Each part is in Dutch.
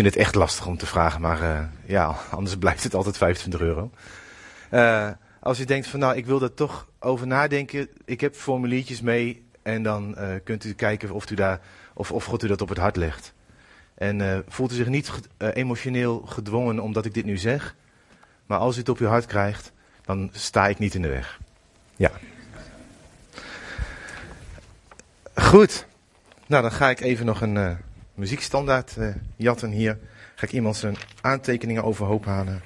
vind het echt lastig om te vragen, maar uh, ja, anders blijft het altijd 25 euro. Uh, als je denkt van nou, ik wil er toch over nadenken. Ik heb formuliertjes mee en dan uh, kunt u kijken of, u daar, of, of God u dat op het hart legt. En voelt u zich niet emotioneel gedwongen omdat ik dit nu zeg. Maar als u het op uw hart krijgt, dan sta ik niet in de weg. Ja. Goed. Nou, dan ga ik even nog een muziekstandaard uh, jatten hier. Ga ik iemand zijn aantekeningen overhoop halen.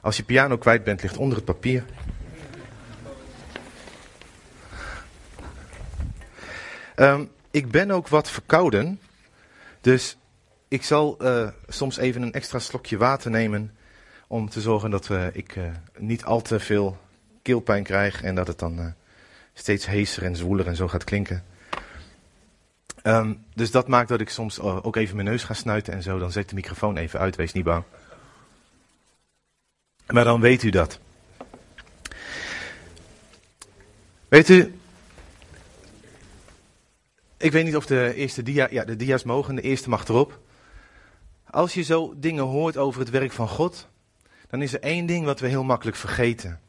Als je piano kwijt bent, ligt onder het papier. Um, ik ben ook wat verkouden. Dus ik zal uh, soms even een extra slokje water nemen. Om te zorgen dat uh, ik niet al te veel keelpijn krijg. En dat het dan steeds heeser en zwoeler en zo gaat klinken. Um, dus dat maakt dat ik soms ook even mijn neus ga snuiten en zo. Dan zet de microfoon even uit, wees niet bang. Maar dan weet u dat. Weet u, ik weet niet of de eerste dia, ja de dia's mogen, de eerste mag erop. Als je zo dingen hoort over het werk van God, dan is er één ding wat we heel makkelijk vergeten.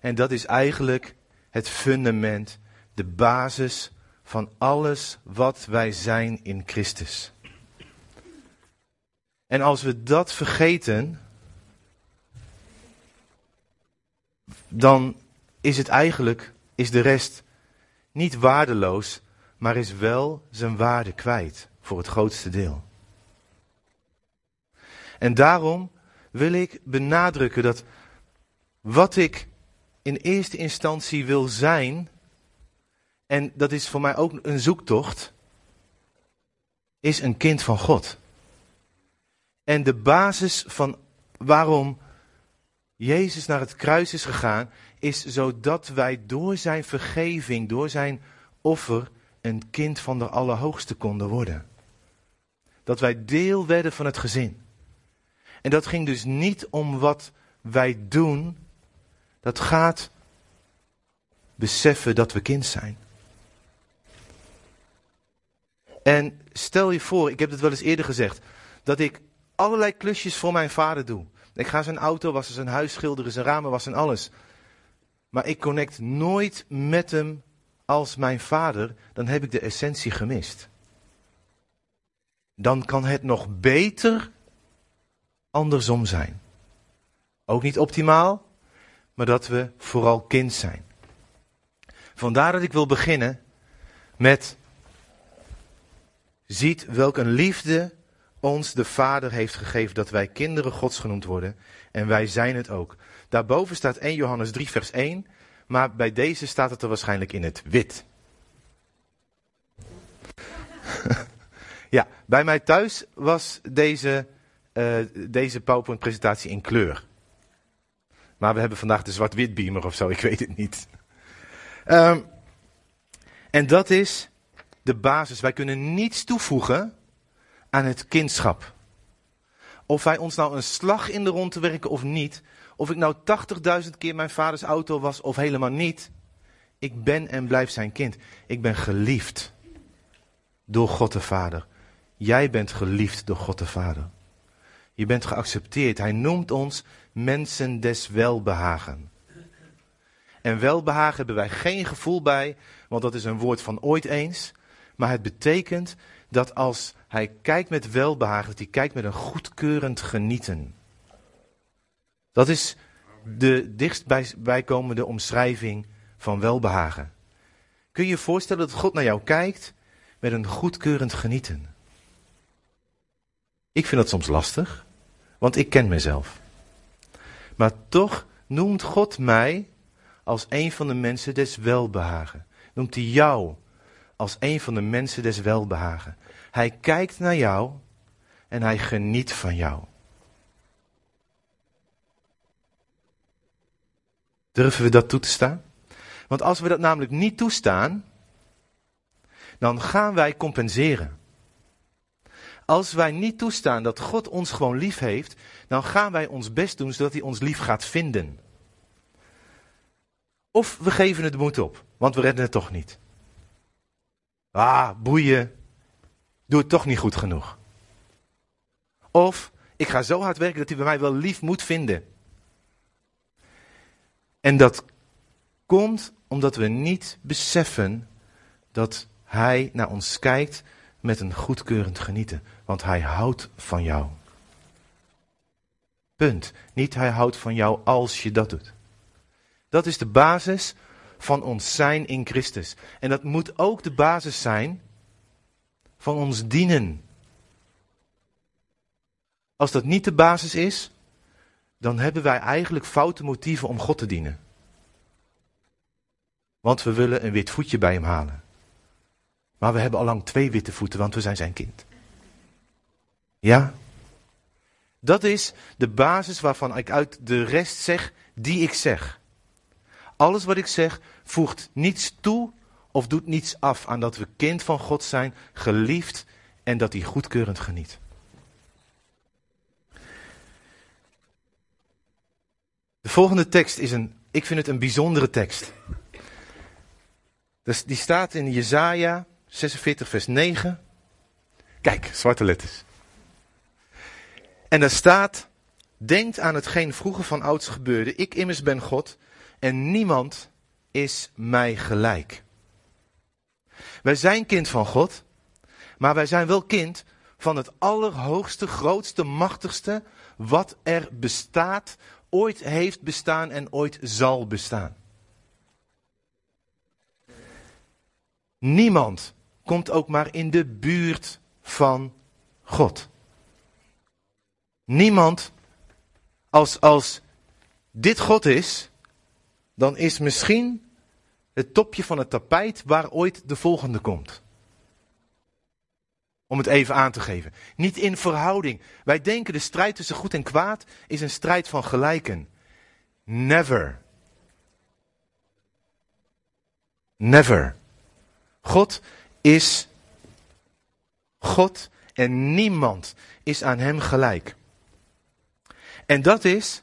En dat is eigenlijk het fundament, de basis van alles wat wij zijn in Christus. En als we dat vergeten, dan is het eigenlijk, is de rest niet waardeloos, maar is wel zijn waarde kwijt voor het grootste deel. En daarom wil ik benadrukken dat wat ik in eerste instantie wil zijn, en dat is voor mij ook een zoektocht, is een kind van God. En de basis van waarom Jezus naar het kruis is gegaan, is zodat wij door zijn vergeving, door zijn offer, een kind van de Allerhoogste konden worden. Dat wij deel werden van het gezin. En dat ging dus niet om wat wij doen, dat gaat beseffen dat we kind zijn. En stel je voor, ik heb het wel eens eerder gezegd, dat ik allerlei klusjes voor mijn vader doe. Ik ga zijn auto wassen, zijn huis schilderen, zijn ramen wassen en alles. Maar ik connect nooit met hem als mijn vader, dan heb ik de essentie gemist. Dan kan het nog beter andersom zijn. Ook niet optimaal, maar dat we vooral kind zijn. Vandaar dat ik wil beginnen met. Ziet welk een liefde ons de Vader heeft gegeven dat wij kinderen Gods genoemd worden. En wij zijn het ook. Daarboven staat 1 Johannes 3, vers 1. Maar bij deze staat het er waarschijnlijk in het wit. ja, bij mij thuis was deze, uh, deze PowerPoint-presentatie in kleur. Maar we hebben vandaag de zwart-wit beamer of zo, ik weet het niet. Um, en dat is de basis. Wij kunnen niets toevoegen aan het kindschap. Of wij ons nou een slag in de rond te werken of niet. Of ik nou 80.000 keer mijn vaders auto was of helemaal niet. Ik ben en blijf zijn kind. Ik ben geliefd door God de Vader. Jij bent geliefd door God de Vader. Je bent geaccepteerd. Hij noemt ons mensen des welbehagen. En welbehagen hebben wij geen gevoel bij, want dat is een woord van ooit eens. Maar het betekent dat als hij kijkt met welbehagen, dat hij kijkt met een goedkeurend genieten. Dat is de dichtstbijkomende omschrijving van welbehagen. Kun je je voorstellen dat God naar jou kijkt met een goedkeurend genieten? Ik vind dat soms lastig, want ik ken mezelf. Maar toch noemt God mij als een van de mensen des welbehagen. Noemt hij jou als een van de mensen des welbehagen. Hij kijkt naar jou en hij geniet van jou. Durven we dat toe te staan? Want als we dat namelijk niet toestaan, dan gaan wij compenseren. Als wij niet toestaan dat God ons gewoon lief heeft, dan gaan wij ons best doen zodat hij ons lief gaat vinden. Of we geven het moed op, want we redden het toch niet. Ah, boeien. doe het toch niet goed genoeg. Of ik ga zo hard werken dat hij bij mij wel lief moet vinden. En dat komt omdat we niet beseffen dat hij naar ons kijkt met een goedkeurend genieten. Want hij houdt van jou. Punt. Niet hij houdt van jou als je dat doet. Dat is de basis van ons zijn in Christus. En dat moet ook de basis zijn van ons dienen. Als dat niet de basis is, dan hebben wij eigenlijk foute motieven om God te dienen. Want we willen een wit voetje bij hem halen. Maar we hebben al lang twee witte voeten, want we zijn zijn kind. Ja? Dat is de basis waarvan ik uit de rest zeg die ik zeg. Alles wat ik zeg voegt niets toe of doet niets af aan dat we kind van God zijn, geliefd en dat hij goedkeurend geniet. De volgende tekst is een, ik vind het een bijzondere tekst. Dus die staat in Jezaja 46 vers 9. Kijk, zwarte letters. En daar staat, denkt aan hetgeen vroeger van ouds gebeurde. Ik immers ben God en niemand is mij gelijk. Wij zijn kind van God, maar wij zijn wel kind van het allerhoogste, grootste, machtigste wat er bestaat, ooit heeft bestaan en ooit zal bestaan. Niemand komt ook maar in de buurt van God. Niemand, als, als dit God is, dan is misschien het topje van het tapijt waar ooit de volgende komt. Om het even aan te geven. Niet in verhouding. Wij denken de strijd tussen goed en kwaad is een strijd van gelijken. Never. Never. God is God en niemand is aan hem gelijk. En dat is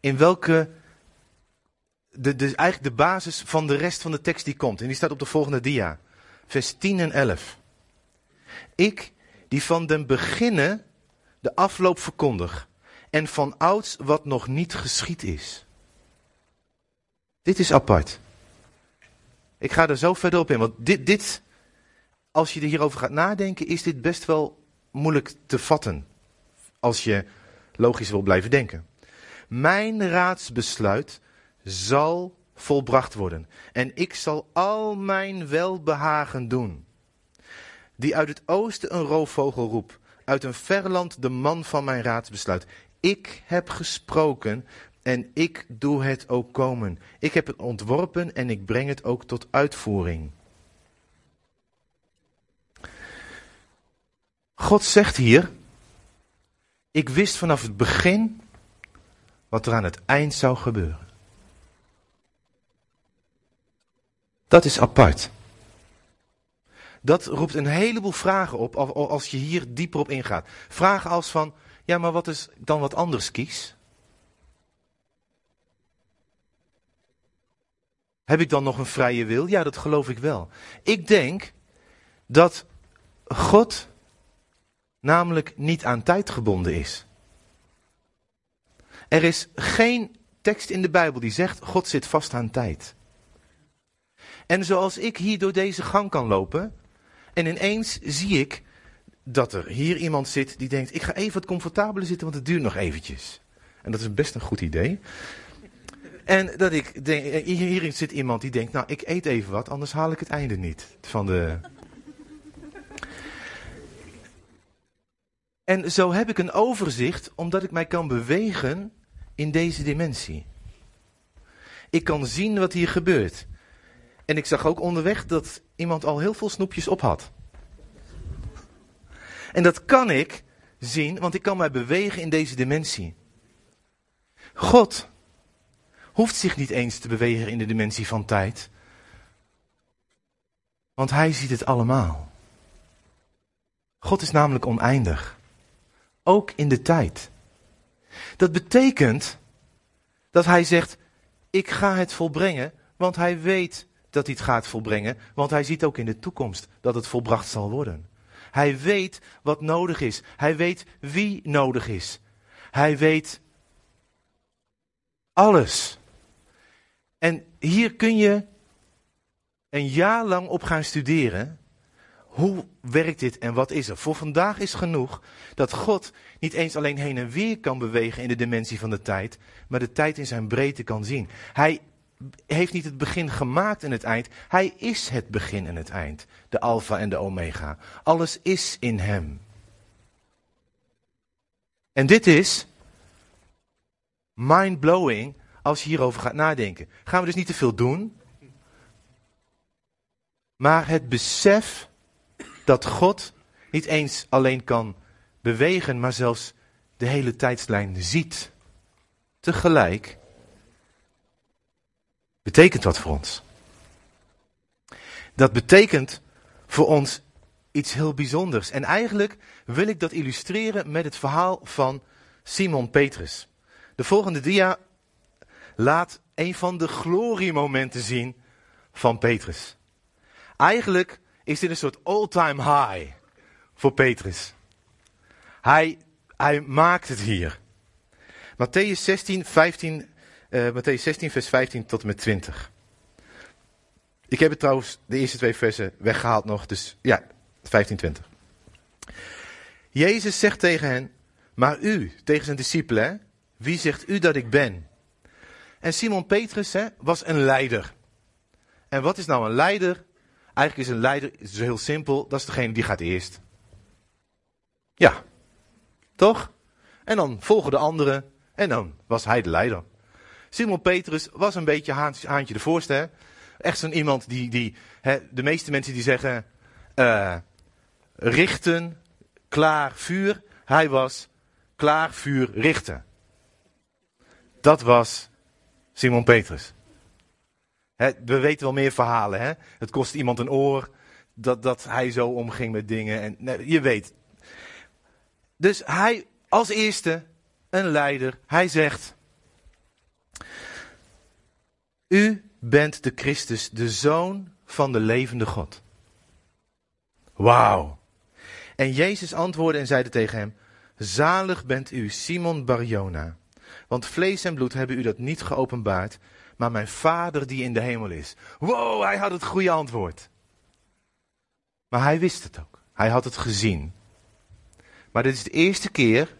in welke de, eigenlijk de basis van de rest van de tekst die komt. En die staat op de volgende dia. Vers 10 en 11. Ik, die van den beginnen de afloop verkondig. En van ouds wat nog niet geschied is. Dit is apart. Ik ga er zo verder op in. Want dit, dit, als je er hierover gaat nadenken, is dit best wel moeilijk te vatten. Als je logisch wil blijven denken. Mijn raadsbesluit zal volbracht worden. En ik zal al mijn welbehagen doen. Die uit het oosten een roofvogel roep, uit een ver land de man van mijn raadsbesluit. Ik heb gesproken en ik doe het ook komen. Ik heb het ontworpen en ik breng het ook tot uitvoering. God zegt hier, ik wist vanaf het begin wat er aan het eind zou gebeuren. Dat is apart. Dat roept een heleboel vragen op als je hier dieper op ingaat. Vragen als van, ja maar wat is dan wat anders kies? Heb ik dan nog een vrije wil? Ja, dat geloof ik wel. Ik denk dat God namelijk niet aan tijd gebonden is. Er is geen tekst in de Bijbel die zegt God zit vast aan tijd. En zoals ik hier door deze gang kan lopen en ineens zie ik dat er hier iemand zit die denkt ik ga even wat comfortabeler zitten want het duurt nog eventjes. En dat is best een goed idee. En dat ik denk, hier zit iemand die denkt, nou ik eet even wat, anders haal ik het einde niet van de... En zo heb ik een overzicht, omdat ik mij kan bewegen in deze dimensie. Ik kan zien wat hier gebeurt. En ik zag ook onderweg dat iemand al heel veel snoepjes op had. En dat kan ik zien, want ik kan mij bewegen in deze dimensie. God hoeft zich niet eens te bewegen in de dimensie van tijd. Want hij ziet het allemaal. God is namelijk oneindig. Ook in de tijd. Dat betekent dat hij zegt, ik ga het volbrengen, want hij weet dat hij het gaat volbrengen, want hij ziet ook in de toekomst dat het volbracht zal worden. Hij weet wat nodig is. Hij weet wie nodig is. Hij weet alles. En hier kun je een jaar lang op gaan studeren. Hoe werkt dit en wat is er? Voor vandaag is genoeg dat God niet eens alleen heen en weer kan bewegen in de dimensie van de tijd, maar de tijd in zijn breedte kan zien. Hij heeft niet het begin gemaakt en het eind. Hij is het begin en het eind. De alfa en de omega. Alles is in hem. En dit is mind-blowing als je hierover gaat nadenken. Gaan we dus niet te veel doen. Maar het besef dat God niet eens alleen kan bewegen, maar zelfs de hele tijdslijn ziet. Tegelijk betekent wat voor ons. Dat betekent voor ons iets heel bijzonders. En eigenlijk wil ik dat illustreren met het verhaal van Simon Petrus. De volgende dia laat een van de gloriemomenten zien van Petrus. Eigenlijk is dit een soort all-time high voor Petrus. Hij, hij maakt het hier. Matthäus 16, 15, uh, Matthäus 16, vers 15 tot en met 20. Ik heb het trouwens de eerste twee versen weggehaald nog, dus ja, 15, 20. Jezus zegt tegen hen, maar u, tegen zijn discipelen, wie zegt u dat ik ben? En Simon Petrus hè, was een leider. En wat is nou een leider? Eigenlijk is een leider is heel simpel, dat is degene die gaat eerst. Ja, toch? En dan volgen de anderen en dan was hij de leider. Simon Petrus was een beetje haantje, de voorste. Echt zo'n iemand die, die hè, de meeste mensen die zeggen, uh, richten, klaar, vuur. Hij was klaar, vuur, richten. Dat was Simon Petrus. we weten wel meer verhalen. Hè? Het kost iemand een oor dat, dat hij zo omging met dingen. En, je weet. Dus hij als eerste een leider. Hij zegt: U bent de Christus, de zoon van de levende God. Wauw. En Jezus antwoordde en zeide tegen hem: Zalig bent u, Simon Barjona. Want vlees en bloed hebben u dat niet geopenbaard, maar mijn Vader die in de hemel is. Wow, hij had het goede antwoord. Maar hij wist het ook. Hij had het gezien. Maar dit is de eerste keer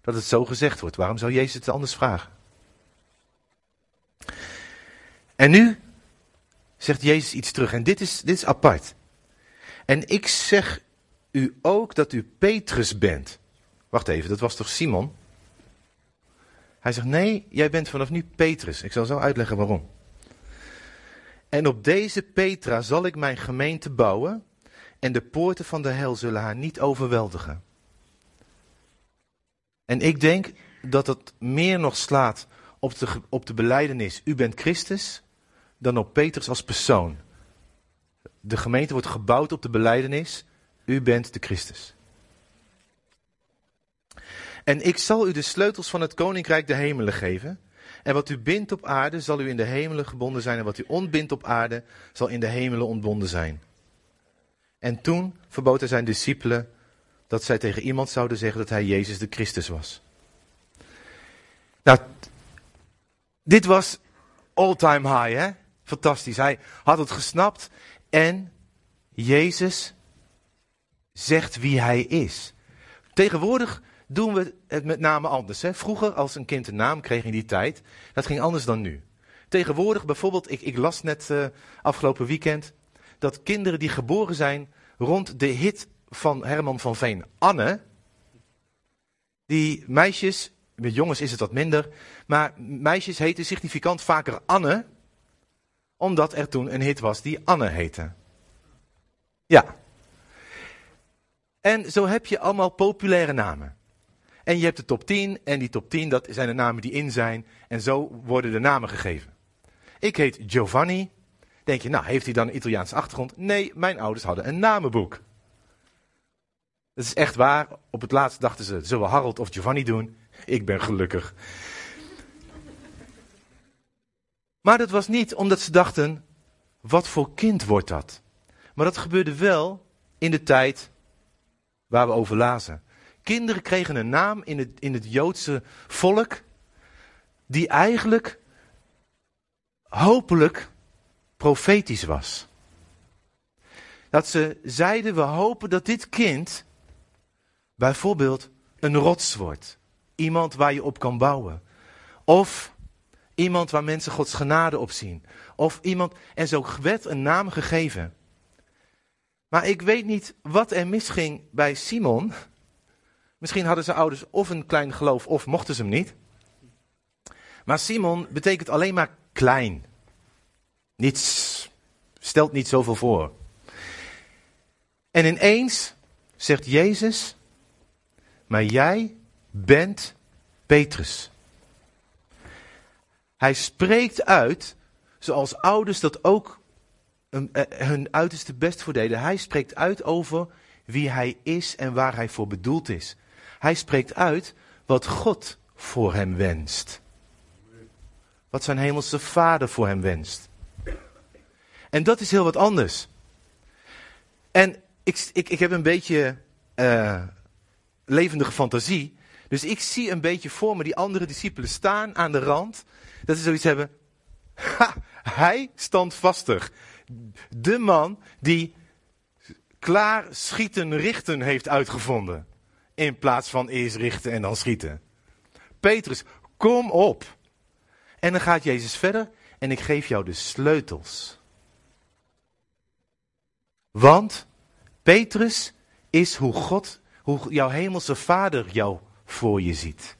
dat het zo gezegd wordt. Waarom zou Jezus het anders vragen? En nu zegt Jezus iets terug. En dit is, dit is apart. En ik zeg u ook dat u Petrus bent. Wacht even, dat was toch Simon? Hij zegt, nee, jij bent vanaf nu Petrus. Ik zal zo uitleggen waarom. En op deze Petra zal ik mijn gemeente bouwen en de poorten van de hel zullen haar niet overweldigen. En ik denk dat het meer nog slaat op de, op de beleidenis, u bent Christus, dan op Petrus als persoon. De gemeente wordt gebouwd op de beleidenis, u bent de Christus. En ik zal u de sleutels van het koninkrijk de hemelen geven. En wat u bindt op aarde, zal u in de hemelen gebonden zijn. En wat u ontbindt op aarde, zal in de hemelen ontbonden zijn. En toen verbood hij zijn discipelen dat zij tegen iemand zouden zeggen dat hij Jezus de Christus was. Nou, dit was all-time high, hè? Fantastisch. Hij had het gesnapt en Jezus zegt wie hij is. Tegenwoordig doen we het met name anders. Hè? Vroeger, als een kind een naam kreeg in die tijd, dat ging anders dan nu. Tegenwoordig bijvoorbeeld, ik, ik las net uh, afgelopen weekend, dat kinderen die geboren zijn rond de hit van Herman van Veen, Anne, die meisjes, met jongens is het wat minder, maar meisjes heten significant vaker Anne, omdat er toen een hit was die Anne heette. Ja. En zo heb je allemaal populaire namen. En je hebt de top 10 en die top 10 dat zijn de namen die in zijn en zo worden de namen gegeven. Ik heet Giovanni. Denk je, nou heeft hij dan een Italiaanse achtergrond? Nee, mijn ouders hadden een namenboek. Dat is echt waar. Op het laatst dachten ze, zullen we Harold of Giovanni doen? Ik ben gelukkig. Maar dat was niet omdat ze dachten, wat voor kind wordt dat? Maar dat gebeurde wel in de tijd waar we over lazen. Kinderen kregen een naam in het, in het Joodse volk, die eigenlijk hopelijk profetisch was. Dat ze zeiden, we hopen dat dit kind bijvoorbeeld een rots wordt. Iemand waar je op kan bouwen. Of iemand waar mensen Gods genade op zien. Of iemand, en zo werd een naam gegeven. Maar ik weet niet wat er misging bij Simon. Misschien hadden zijn ouders of een klein geloof of mochten ze hem niet. Maar Simon betekent alleen maar klein. Niets, stelt niet zoveel voor. En ineens zegt Jezus, maar jij bent Petrus. Hij spreekt uit, zoals ouders dat ook eh, hun uiterste best voor deden. Hij spreekt uit over wie hij is en waar hij voor bedoeld is. Hij spreekt uit wat God voor hem wenst. Wat zijn hemelse vader voor hem wenst. En dat is heel wat anders. En ik, ik, ik heb een beetje uh, levendige fantasie. Dus ik zie een beetje voor me die andere discipelen staan aan de rand. Dat ze zoiets hebben. Ha, hij standvastig. De man die klaar schieten richten heeft uitgevonden. In plaats van eerst richten en dan schieten. Petrus, kom op. En dan gaat Jezus verder en ik geef jou de sleutels. Want Petrus is hoe God, hoe jouw hemelse vader jou voor je ziet.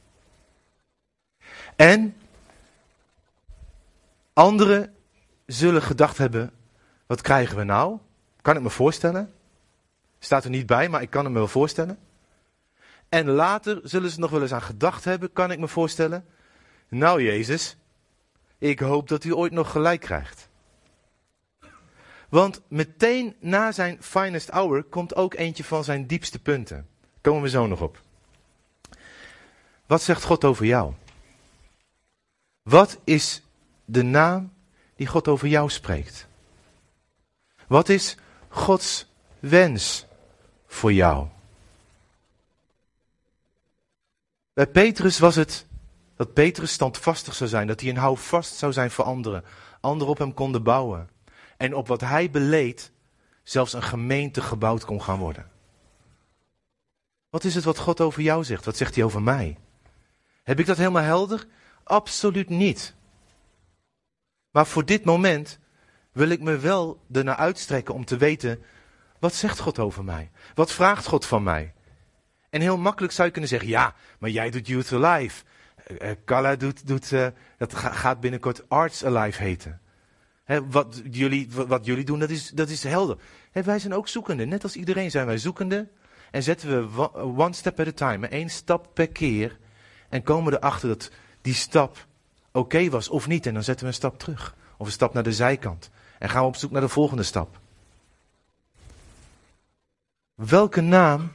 En anderen zullen gedacht hebben, wat krijgen we nou? Kan ik me voorstellen? Staat er niet bij, maar ik kan het me wel voorstellen. En later zullen ze nog wel eens aan gedacht hebben, kan ik me voorstellen. Nou Jezus, ik hoop dat u ooit nog gelijk krijgt. Want meteen na zijn finest hour komt ook eentje van zijn diepste punten. Komen we zo nog op. Wat zegt God over jou? Wat is de naam die God over jou spreekt? Wat is Gods wens voor jou? Bij Petrus was het dat Petrus standvastig zou zijn, dat hij een houvast zou zijn voor anderen, anderen op hem konden bouwen. En op wat hij beleed, zelfs een gemeente gebouwd kon gaan worden. Wat is het wat God over jou zegt? Wat zegt hij over mij? Heb ik dat helemaal helder? Absoluut niet. Maar voor dit moment wil ik me wel ernaar uitstrekken om te weten, wat zegt God over mij? Wat vraagt God van mij? En heel makkelijk zou je kunnen zeggen, ja, maar jij doet Youth Alive. Uh, doet, doet uh, dat gaat binnenkort Arts Alive heten. wat, jullie, wat jullie doen, dat is, dat is helder. wij zijn ook zoekende. Net als iedereen zijn wij zoekende. En zetten we one step at a time. één stap per keer. En komen erachter dat die stap oké was of niet. En dan zetten we een stap terug. Of een stap naar de zijkant. En gaan we op zoek naar de volgende stap. Welke naam,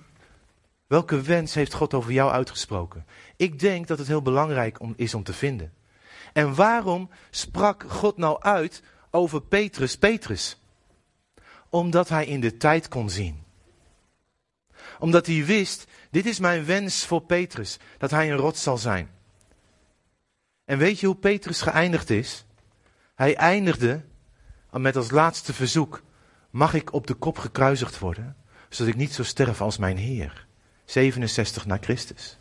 welke wens heeft God over jou uitgesproken? Ik denk dat het heel belangrijk is om te vinden. En waarom sprak God nou uit over Petrus, Petrus? Omdat hij in de tijd kon zien. Omdat hij wist, dit is mijn wens voor Petrus, dat hij een rots zal zijn. En weet je hoe Petrus geëindigd is? Hij eindigde met als laatste verzoek: Mag ik op de kop gekruisigd worden, zodat ik niet zo sterf als mijn Heer? 67 na Christus.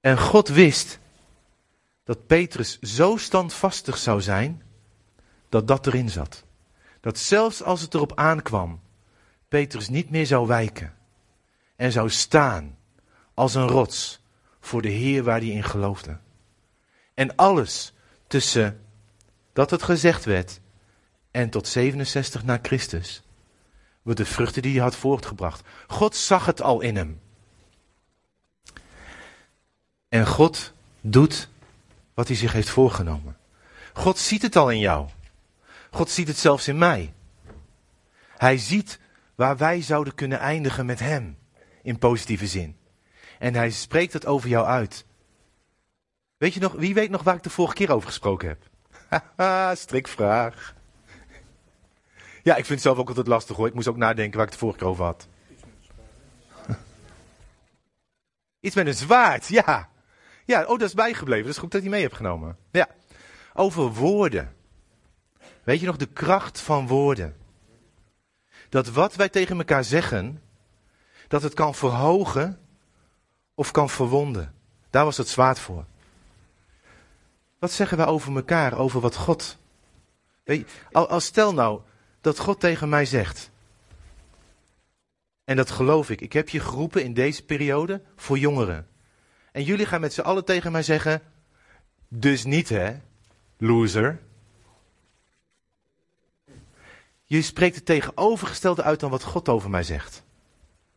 En God wist dat Petrus zo standvastig zou zijn dat dat erin zat. Dat zelfs als het erop aankwam, Petrus niet meer zou wijken en zou staan als een rots voor de Heer waar hij in geloofde. En alles tussen dat het gezegd werd en tot 67 na Christus, wordt de vruchten die hij had voortgebracht. God zag het al in hem. En God doet wat hij zich heeft voorgenomen. God ziet het al in jou. God ziet het zelfs in mij. Hij ziet waar wij zouden kunnen eindigen met Hem, in positieve zin. En Hij spreekt het over jou uit. Weet je nog, wie weet nog waar ik de vorige keer over gesproken heb? Haha, strikvraag. Ja, ik vind het zelf ook altijd lastig hoor. Ik moest ook nadenken waar ik het vorige keer over had. Iets met een zwaard, ja. Ja, oh, dat is bijgebleven. Dat is goed dat je mee hebt genomen. Ja. Over woorden. Weet je nog de kracht van woorden? Dat wat wij tegen elkaar zeggen, dat het kan verhogen of kan verwonden. Daar was het zwaard voor. Wat zeggen wij over elkaar, over wat God. Weet stel nou dat God tegen mij zegt. En dat geloof ik. Ik heb je geroepen in deze periode voor jongeren. En jullie gaan met z'n allen tegen mij zeggen. Dus niet hè, loser. Je spreekt het tegenovergestelde uit dan wat God over mij zegt.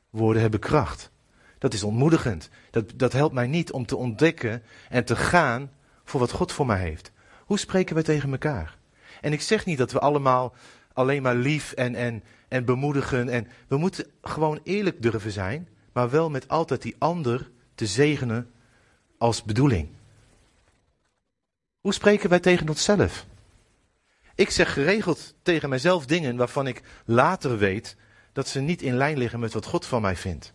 Woorden hebben kracht. Dat is ontmoedigend. Dat, dat helpt mij niet om te ontdekken en te gaan voor wat God voor mij heeft. Hoe spreken we tegen elkaar? En ik zeg niet dat we allemaal alleen maar lief en, en, en bemoedigen. En we moeten gewoon eerlijk durven zijn, maar wel met altijd die ander te zegenen als bedoeling. Hoe spreken wij tegen onszelf? Ik zeg geregeld tegen mijzelf dingen waarvan ik later weet dat ze niet in lijn liggen met wat God van mij vindt.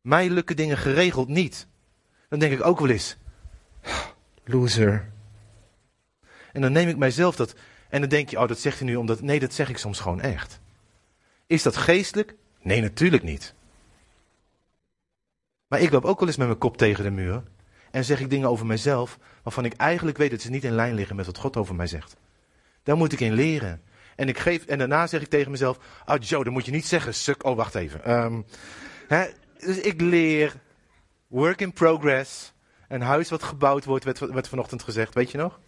Mij lukken dingen geregeld niet. Dan denk ik ook wel eens, loser. En dan neem ik mijzelf dat, en dan denk je, oh dat zegt hij nu omdat, nee dat zeg ik soms gewoon echt. Is dat geestelijk? Nee natuurlijk niet. Maar ik loop ook wel eens met mijn kop tegen de muur. En zeg ik dingen over mezelf waarvan ik eigenlijk weet dat ze niet in lijn liggen met wat God over mij zegt. Daar moet ik in leren. En, ik geef, en daarna zeg ik tegen mezelf, oh Joe, dat moet je niet zeggen, suk. Oh, wacht even. Um, hè, dus ik leer, work in progress. Een huis wat gebouwd wordt, werd, werd vanochtend gezegd, weet je nog?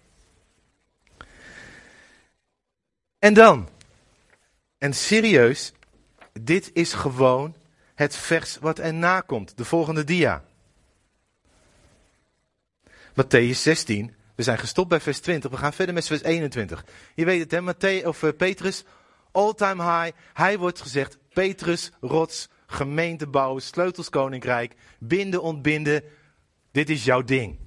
En dan, en serieus, dit is gewoon het vers wat erna komt, de volgende dia. Matthäus 16, we zijn gestopt bij vers 20, we gaan verder met vers 21. Je weet het hè, Matthäus, of uh, Petrus, all time high, hij wordt gezegd, Petrus, rots, gemeente bouwen, sleutels koninkrijk, binden, ontbinden, dit is jouw ding.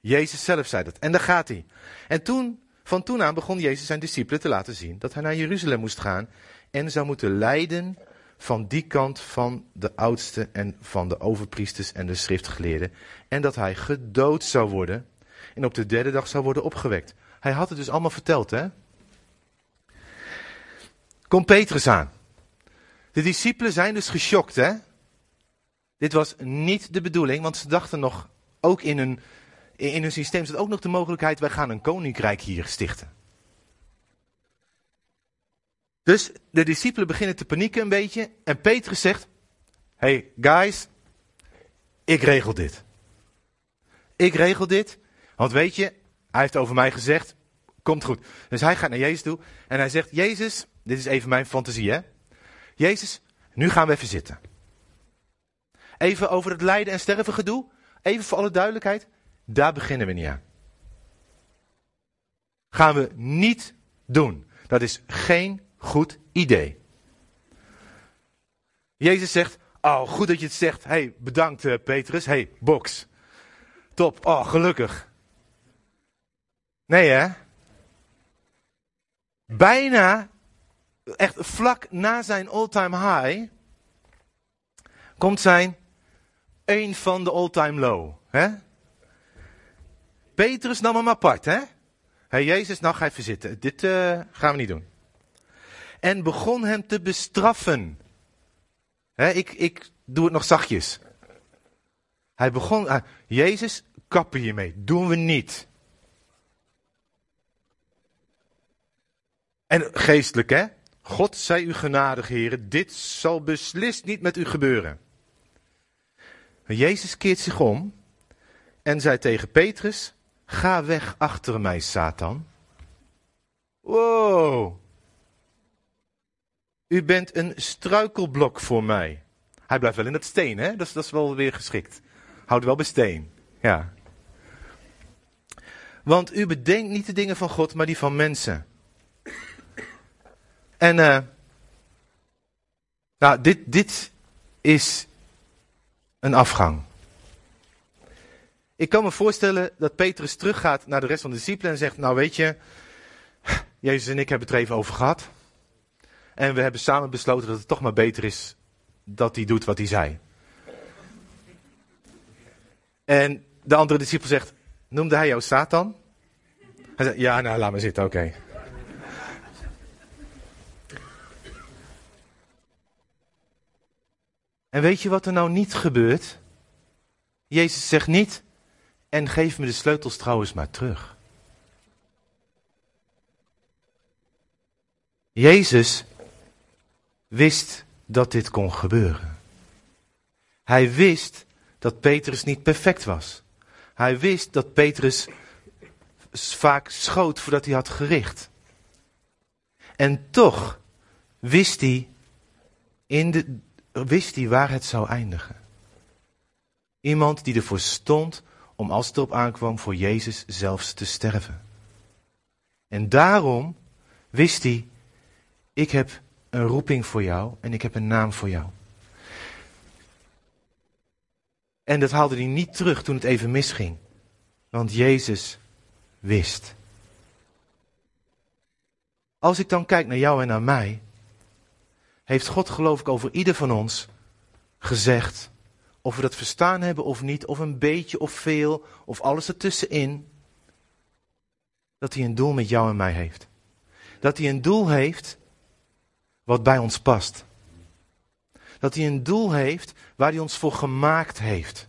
Jezus zelf zei dat. En daar gaat hij. En toen, van toen aan begon Jezus zijn discipelen te laten zien dat hij naar Jeruzalem moest gaan en zou moeten lijden van die kant van de oudsten en van de overpriesters en de schriftgeleerden. En dat hij gedood zou worden en op de derde dag zou worden opgewekt. Hij had het dus allemaal verteld, hè? Kom Petrus aan. De discipelen zijn dus geschokt, hè? Dit was niet de bedoeling, want ze dachten nog, ook in hun, in hun systeem zat ook nog de mogelijkheid, wij gaan een koninkrijk hier stichten. Dus de discipelen beginnen te panieken een beetje en Petrus zegt, hey guys, ik regel dit. Ik regel dit, want weet je, hij heeft over mij gezegd, komt goed. Dus hij gaat naar Jezus toe en hij zegt, Jezus, dit is even mijn fantasie hè. Jezus, nu gaan we even zitten. Even over het lijden en sterven gedoe. Even voor alle duidelijkheid. Daar beginnen we niet aan. Gaan we niet doen. Dat is geen goed idee. Jezus zegt, oh goed dat je het zegt. hey, bedankt uh, Petrus. hey, box. Top, oh gelukkig. Nee hè? Bijna echt vlak na zijn all-time high, komt zijn een van de all-time low. Hè? Petrus nam hem apart, hè? Hey, Jezus, nou ga even zitten. Dit uh, gaan we niet doen. En begon hem te bestraffen. Hè, ik, ik doe het nog zachtjes. Hij begon, uh, Jezus, kappen hiermee. Doen we niet. En geestelijk, hè? God zij u genadig, heren, dit zal beslist niet met u gebeuren. Jezus keert zich om en zei tegen Petrus, ga weg achter mij, Satan. Wow. U bent een struikelblok voor mij. Hij blijft wel in dat steen, hè? Dat is, dat is wel weer geschikt. Houd wel bij steen. Ja. Want u bedenkt niet de dingen van God, maar die van mensen. En uh, nou, dit, dit is een afgang. Ik kan me voorstellen dat Petrus teruggaat naar de rest van de discipelen en zegt, nou weet je, Jezus en ik hebben het er even over gehad. En we hebben samen besloten dat het toch maar beter is dat hij doet wat hij zei. En de andere discipel zegt, noemde hij jou Satan? Hij zegt, ja, nou, laat maar zitten, oké. En weet je wat er nou niet gebeurt? Jezus zegt niet, en geef me de sleutels trouwens maar terug. Jezus wist dat dit kon gebeuren. Hij wist dat Petrus niet perfect was. Hij wist dat Petrus vaak schoot voordat hij had gericht. En toch wist hij, in de, wist hij waar het zou eindigen. Iemand die ervoor stond om als het erop aankwam voor Jezus zelfs te sterven. En daarom wist hij, ik heb een roeping voor jou en ik heb een naam voor jou. En dat haalde hij niet terug toen het even misging. Want Jezus wist. Als ik dan kijk naar jou en naar mij, heeft God geloof ik over ieder van ons gezegd, of we dat verstaan hebben of niet, of een beetje of veel, of alles ertussenin, dat hij een doel met jou en mij heeft. Dat hij een doel heeft wat bij ons past. Dat hij een doel heeft waar hij ons voor gemaakt heeft.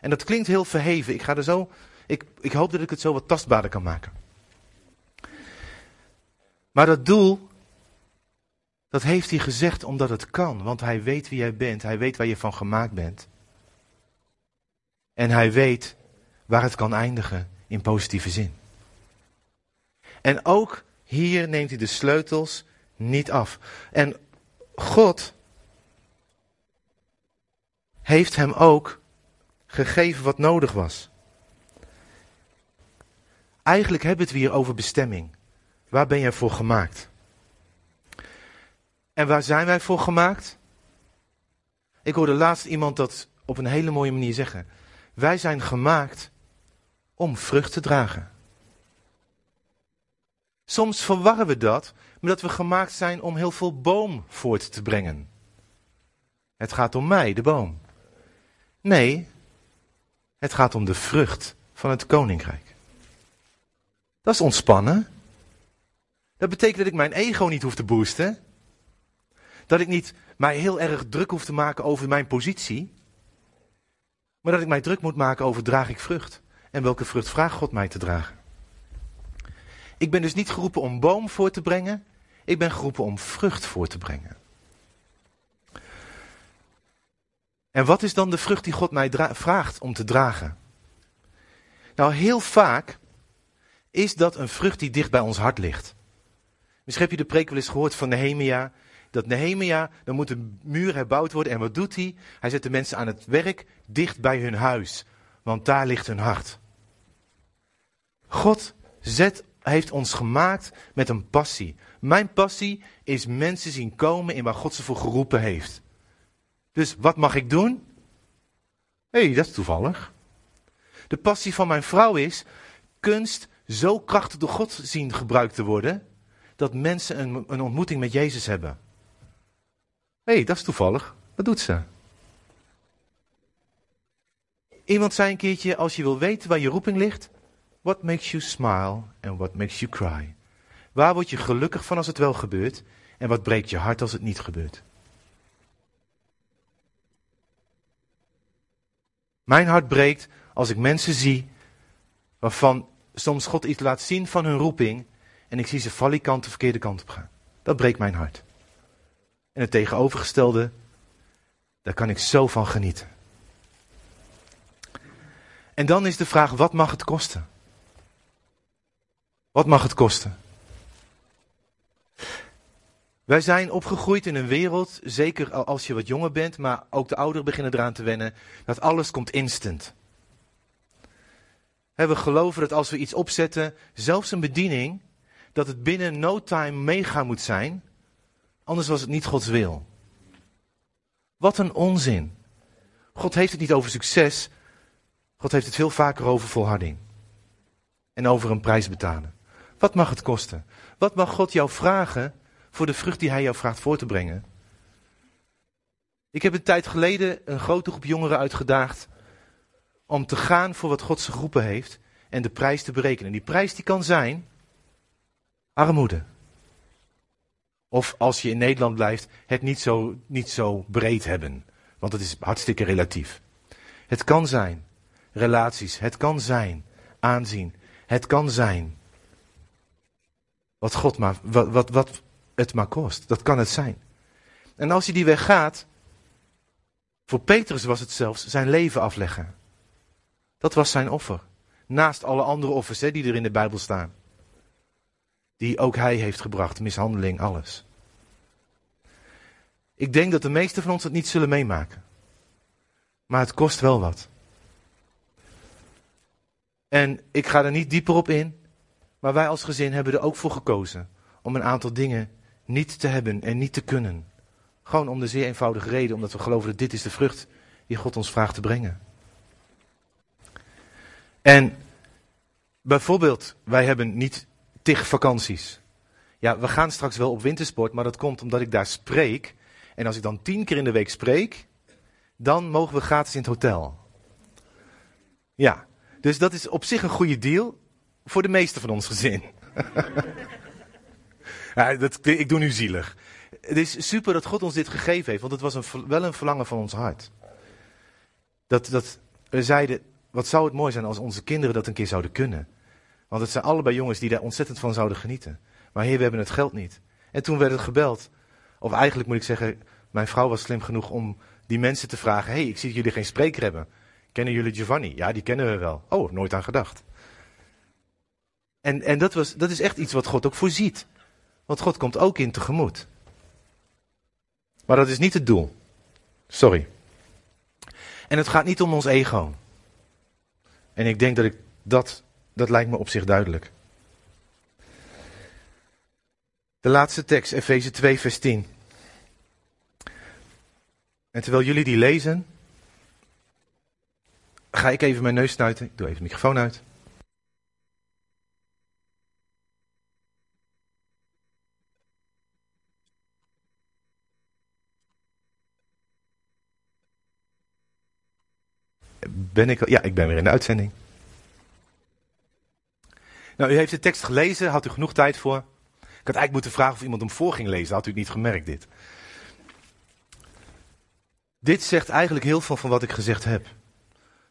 En dat klinkt heel verheven. Ik ga er zo, ik, ik hoop dat ik het zo wat tastbaarder kan maken. Maar dat doel, dat heeft hij gezegd omdat het kan. Want hij weet wie jij bent. Hij weet waar je van gemaakt bent. En hij weet waar het kan eindigen in positieve zin. En ook hier neemt hij de sleutels niet af. En God heeft hem ook gegeven wat nodig was. Eigenlijk hebben we het hier over bestemming. Waar ben jij voor gemaakt? En waar zijn wij voor gemaakt? Ik hoorde laatst iemand dat op een hele mooie manier zeggen. Wij zijn gemaakt om vrucht te dragen. Soms verwarren we dat met dat we gemaakt zijn om heel veel boom voort te brengen. Het gaat om mij, de boom. Nee, het gaat om de vrucht van het koninkrijk. Dat is ontspannen. Dat betekent dat ik mijn ego niet hoef te boosten. Dat ik niet mij heel erg druk hoef te maken over mijn positie. Maar dat ik mij druk moet maken over draag ik vrucht. En welke vrucht vraagt God mij te dragen. Ik ben dus niet geroepen om boom voor te brengen. Ik ben geroepen om vrucht voor te brengen. En wat is dan de vrucht die God mij vraagt om te dragen? Nou, heel vaak is dat een vrucht die dicht bij ons hart ligt. Misschien heb je de preek wel eens gehoord van Nehemia. Dat Nehemia, dan moet een muur herbouwd worden. En wat doet hij? Hij zet de mensen aan het werk dicht bij hun huis. Want daar ligt hun hart. God zet, heeft ons gemaakt met een passie. Mijn passie is mensen zien komen in waar God ze voor geroepen heeft. Dus wat mag ik doen? Hé, hey, dat is toevallig. De passie van mijn vrouw is kunst zo krachtig door God zien gebruikt te worden, dat mensen een, een ontmoeting met Jezus hebben. Hey, dat is toevallig. Wat doet ze? Iemand zei een keertje, als je wil weten waar je roeping ligt, what makes you smile and what makes you cry? Waar word je gelukkig van als het wel gebeurt en wat breekt je hart als het niet gebeurt? Mijn hart breekt als ik mensen zie waarvan soms God iets laat zien van hun roeping en ik zie ze valikant de verkeerde kant op gaan. Dat breekt mijn hart. En het tegenovergestelde, daar kan ik zo van genieten. En dan is de vraag, wat mag het kosten? Wat mag het kosten? Wij zijn opgegroeid in een wereld, zeker als je wat jonger bent, maar ook de ouderen beginnen eraan te wennen, dat alles komt instant. We geloven dat als we iets opzetten, zelfs een bediening, dat het binnen no time mega moet zijn, anders was het niet Gods wil. Wat een onzin. God heeft het niet over succes, God heeft het veel vaker over volharding. En over een prijs betalen. Wat mag het kosten? Wat mag God jou vragen voor de vrucht die Hij jou vraagt voor te brengen? Ik heb een tijd geleden een grote groep jongeren uitgedaagd om te gaan voor wat God ze geroepen heeft en de prijs te berekenen. Die prijs die kan zijn armoede. Of als je in Nederland blijft, het niet zo, niet zo breed hebben. Want het is hartstikke relatief. Het kan zijn relaties. Het kan zijn aanzien. Het kan zijn wat God maar, wat, wat, wat het maar kost. Dat kan het zijn. En als je die weg gaat, voor Petrus was het zelfs zijn leven afleggen. Dat was zijn offer. Naast alle andere offers hè, die er in de Bijbel staan. Die ook hij heeft gebracht, mishandeling, alles. Ik denk dat de meesten van ons het niet zullen meemaken. Maar het kost wel wat. En ik ga er niet dieper op in, maar wij als gezin hebben er ook voor gekozen om een aantal dingen niet te hebben en niet te kunnen. Gewoon om de zeer eenvoudige reden, omdat we geloven dat dit is de vrucht die God ons vraagt te brengen. En bijvoorbeeld, wij hebben niet tig vakanties. Ja, we gaan straks wel op wintersport, maar dat komt omdat ik daar spreek. En als ik dan tien keer in de week spreek, dan mogen we gratis in het hotel. Ja, dus dat is op zich een goede deal voor de meeste van ons gezin. ja, dat, ik doe nu zielig. Het is super dat God ons dit gegeven heeft, want het was een, wel een verlangen van ons hart. Dat, dat we zeiden, wat zou het mooi zijn als onze kinderen dat een keer zouden kunnen. Want het zijn allebei jongens die daar ontzettend van zouden genieten. Maar heer, we hebben het geld niet. En toen werd het gebeld. Of eigenlijk moet ik zeggen, mijn vrouw was slim genoeg om die mensen te vragen: hey, ik zie dat jullie geen spreker hebben. Kennen jullie Giovanni? Ja, die kennen we wel. Oh, nooit aan gedacht. En, en dat, was, dat is echt iets wat God ook voorziet. Want God komt ook in tegemoet. Maar dat is niet het doel. Sorry. En het gaat niet om ons ego. En ik denk dat ik dat, dat lijkt me op zich duidelijk. De laatste tekst, Efeze 2, vers 10. En terwijl jullie die lezen, ga ik even mijn neus snuiten. Ik doe even de microfoon uit. Ben ik, ja, ik ben weer in de uitzending. Nou, u heeft de tekst gelezen, had u genoeg tijd voor? Ik had eigenlijk moeten vragen of iemand hem voor ging lezen, had u het niet gemerkt dit. Dit zegt eigenlijk heel veel van wat ik gezegd heb.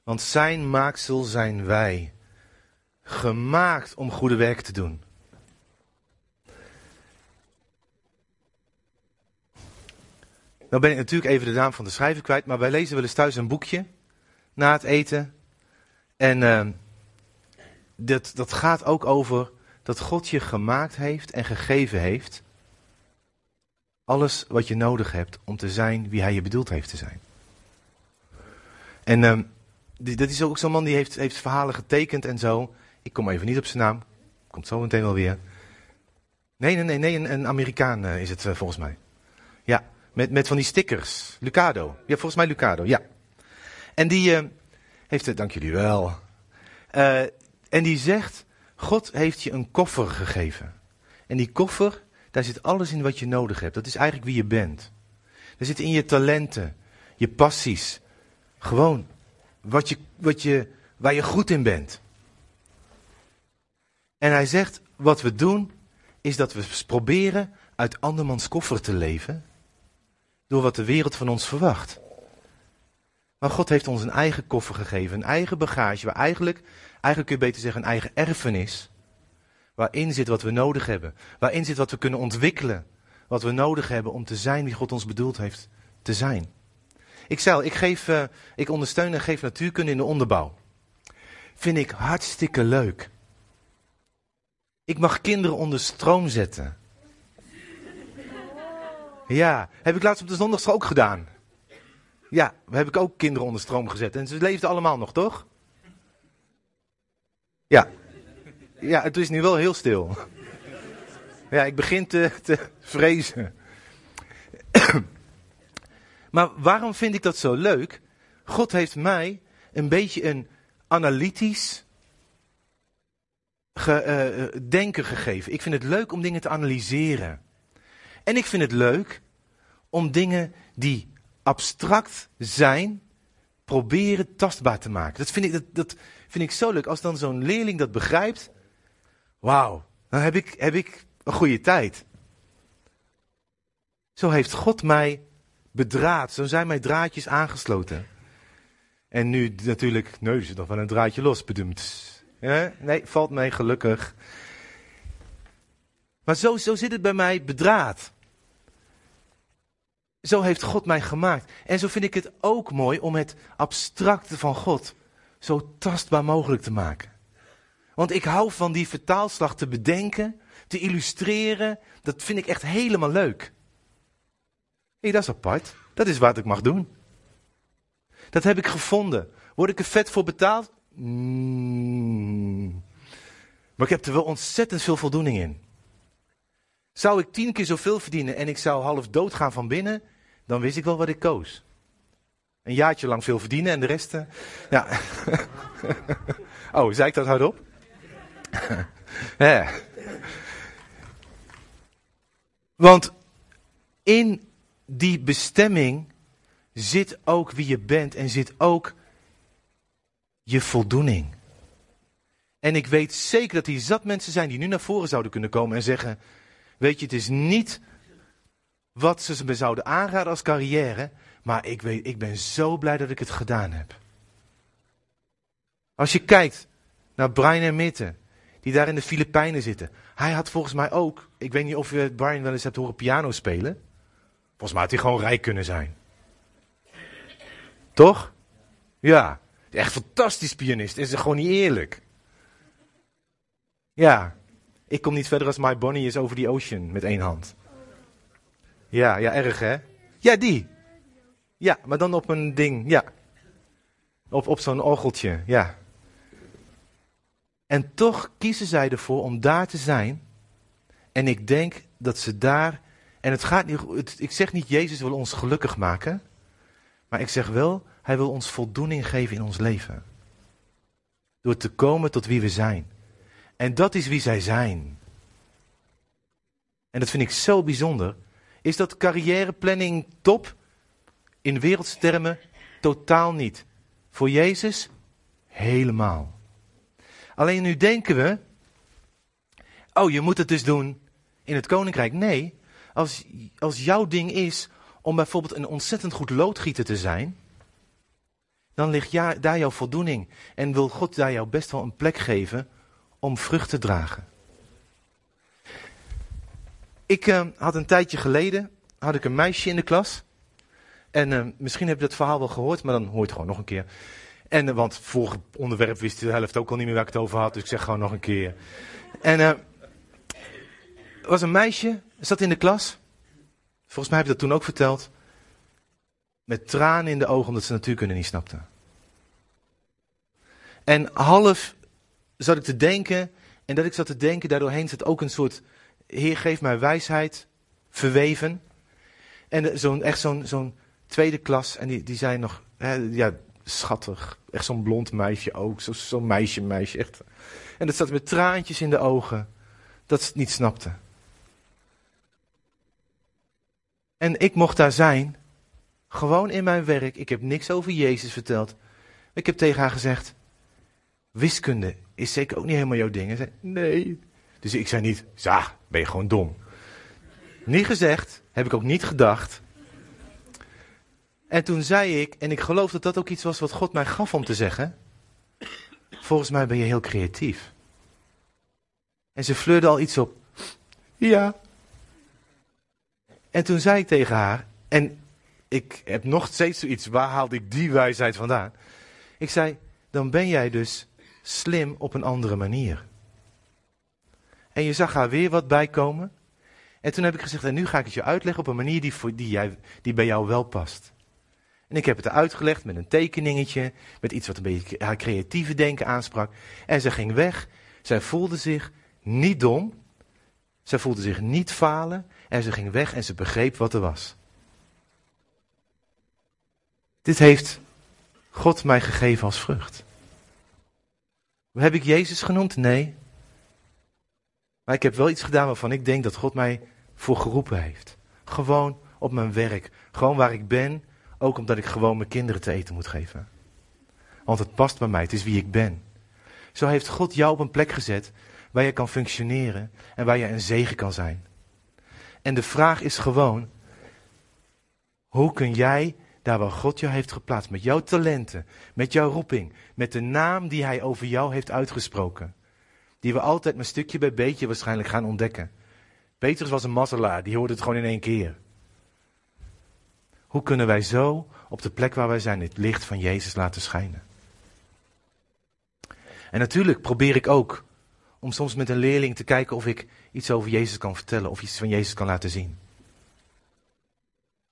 Want zijn maaksel zijn wij. Gemaakt om goede werk te doen. Nou ben ik natuurlijk even de naam van de schrijver kwijt, maar wij lezen wel eens thuis een boekje na het eten. En uh, dat, dat gaat ook over dat God je gemaakt heeft en gegeven heeft. Alles wat je nodig hebt om te zijn wie hij je bedoeld heeft te zijn. En uh, die, dat is ook zo'n man die heeft, heeft verhalen getekend en zo. Ik kom even niet op zijn naam. Komt zo meteen wel weer. Nee, nee, nee, een, een Amerikaan uh, is het uh, volgens mij. Ja, met, met van die stickers. Lucado. Ja, volgens mij Lucado, ja. En die uh, heeft het, dank jullie wel. En die zegt, God heeft je een koffer gegeven. En die koffer, daar zit alles in wat je nodig hebt. Dat is eigenlijk wie je bent. Er zit in je talenten, je passies. Gewoon wat je, wat je, waar je goed in bent. En hij zegt, wat we doen, is dat we proberen uit andermans koffer te leven. Door wat de wereld van ons verwacht. Maar God heeft ons een eigen koffer gegeven, een eigen bagage, waar eigenlijk, eigenlijk kun je beter zeggen, een eigen erfenis. Waarin zit wat we nodig hebben. Waarin zit wat we kunnen ontwikkelen. Wat we nodig hebben om te zijn wie God ons bedoeld heeft te zijn. Ik zei ik, geef, uh, ik ondersteun en geef natuurkunde in de onderbouw. Vind ik hartstikke leuk. Ik mag kinderen onder stroom zetten. Ja, heb ik laatst op de zondagschool ook gedaan. Ja, heb ik ook kinderen onder stroom gezet. En ze leefden allemaal nog, toch? Ja. Ja, het is nu wel heel stil. Ja, ik begin te, te vrezen. Maar waarom vind ik dat zo leuk? God heeft mij een beetje een analytisch ge, uh, denken gegeven. Ik vind het leuk om dingen te analyseren. En ik vind het leuk om dingen die abstract zijn, proberen tastbaar te maken. Dat vind ik, dat, dat vind ik zo leuk. Als dan zo'n leerling dat begrijpt, wauw, dan heb ik, heb ik een goede tijd. Zo heeft God mij bedraad. Zo zijn mijn draadjes aangesloten. En nu natuurlijk, neus nog wel een draadje los, bedoemd. Ja? Nee, valt mij gelukkig. Maar zo, zo zit het bij mij bedraad. Zo heeft God mij gemaakt. En zo vind ik het ook mooi om het abstracte van God zo tastbaar mogelijk te maken. Want ik hou van die vertaalslag te bedenken, te illustreren. Dat vind ik echt helemaal leuk. Hé, dat is apart. Dat is wat ik mag doen. Dat heb ik gevonden. Word ik er vet voor betaald? Mm. Maar ik heb er wel ontzettend veel voldoening in. Zou ik tien keer zoveel verdienen en ik zou half dood gaan van binnen, dan wist ik wel wat ik koos. Een jaartje lang veel verdienen en de rest. Uh, ja. oh, zei ik dat hardop? ja. Want in die bestemming zit ook wie je bent en zit ook je voldoening. En ik weet zeker dat hier zat mensen zijn die nu naar voren zouden kunnen komen en zeggen: Weet je, het is niet wat ze me zouden aanraden als carrière, maar ik, weet, ik ben zo blij dat ik het gedaan heb. Als je kijkt naar Brian en Mitte, die daar in de Filipijnen zitten. Hij had volgens mij ook, ik weet niet of je Brian wel eens hebt horen piano spelen. Volgens mij had hij gewoon rijk kunnen zijn. Toch? Ja. Echt fantastisch pianist. Is gewoon niet eerlijk. Ja. Ik kom niet verder als My Bonnie is over the ocean met één hand. Ja, ja, erg hè? Ja, die. Ja, maar dan op een ding, ja. Op, op zo'n orgeltje, ja. En toch kiezen zij ervoor om daar te zijn. En ik denk dat ze daar. En het gaat niet. ik zeg niet, Jezus wil ons gelukkig maken. Maar ik zeg wel, hij wil ons voldoening geven in ons leven. Door te komen tot wie we zijn. En dat is wie zij zijn. En dat vind ik zo bijzonder. Is dat carrièreplanning top? In wereldse termen totaal niet. Voor Jezus helemaal. Alleen nu denken we, oh je moet het dus doen in het koninkrijk. Nee, als, als jouw ding is om bijvoorbeeld een ontzettend goed loodgieter te zijn, dan ligt daar jouw voldoening. En wil God daar jou best wel een plek geven om vrucht te dragen. Ik uh, had een tijdje geleden had ik een meisje in de klas. En uh, misschien heb je dat verhaal wel gehoord, maar dan hoor je het gewoon nog een keer. En, uh, want vorig onderwerp wist de helft ook al niet meer waar ik het over had, dus ik zeg gewoon nog een keer. En er was een meisje, zat in de klas. Volgens mij heb ik dat toen ook verteld. Met tranen in de ogen, omdat ze natuurkunde niet snapte. En half zat ik te denken, en dat ik zat te denken, daardoorheen zat ook een soort, Heer geef mij wijsheid, verweven. En zo'n, echt zo'n, zo'n tweede klas, en die, die zijn nog, hè, ja, schattig. Echt zo'n blond meisje ook, zo'n zo meisje, meisje, echt. En dat zat met traantjes in de ogen, dat ze het niet snapte. En ik mocht daar zijn, gewoon in mijn werk. Ik heb niks over Jezus verteld. Ik heb tegen haar gezegd: Wiskunde is zeker ook niet helemaal jouw ding. zei, nee. Dus ik zei niet: Ja, ben je gewoon dom. Niet gezegd, heb ik ook niet gedacht. En toen zei ik, en ik geloof dat dat ook iets was wat God mij gaf om te zeggen. Volgens mij ben je heel creatief. En ze fleurde al iets op. Ja. En toen zei ik tegen haar, en ik heb nog steeds zoiets, waar haalde ik die wijsheid vandaan? Ik zei, dan ben jij dus slim op een andere manier. En je zag haar weer wat bijkomen. En toen heb ik gezegd, en nu ga ik het je uitleggen op een manier die, voor, die, jij, die bij jou wel past. En ik heb het uitgelegd met een tekeningetje, met iets wat een beetje haar creatieve denken aansprak. En ze ging weg. Zij voelde zich niet dom. Zij voelde zich niet falen. En ze ging weg en ze begreep wat er was. Dit heeft God mij gegeven als vrucht. Heb ik Jezus genoemd? Nee. Maar ik heb wel iets gedaan waarvan ik denk dat God mij voor geroepen heeft. Gewoon op mijn werk. Gewoon waar ik ben. Ook omdat ik gewoon mijn kinderen te eten moet geven. Want het past bij mij. Het is wie ik ben. Zo heeft God jou op een plek gezet waar je kan functioneren en waar je een zegen kan zijn. En de vraag is gewoon, hoe kun jij daar waar God jou heeft geplaatst, met jouw talenten, met jouw roeping, met de naam die Hij over jou heeft uitgesproken, die we altijd maar stukje bij beetje waarschijnlijk gaan ontdekken. Petrus was een mazzelaar, die hoorde het gewoon in één keer. Hoe kunnen wij zo op de plek waar wij zijn het licht van Jezus laten schijnen? En natuurlijk probeer ik ook om soms met een leerling te kijken of ik iets over Jezus kan vertellen of iets van Jezus kan laten zien.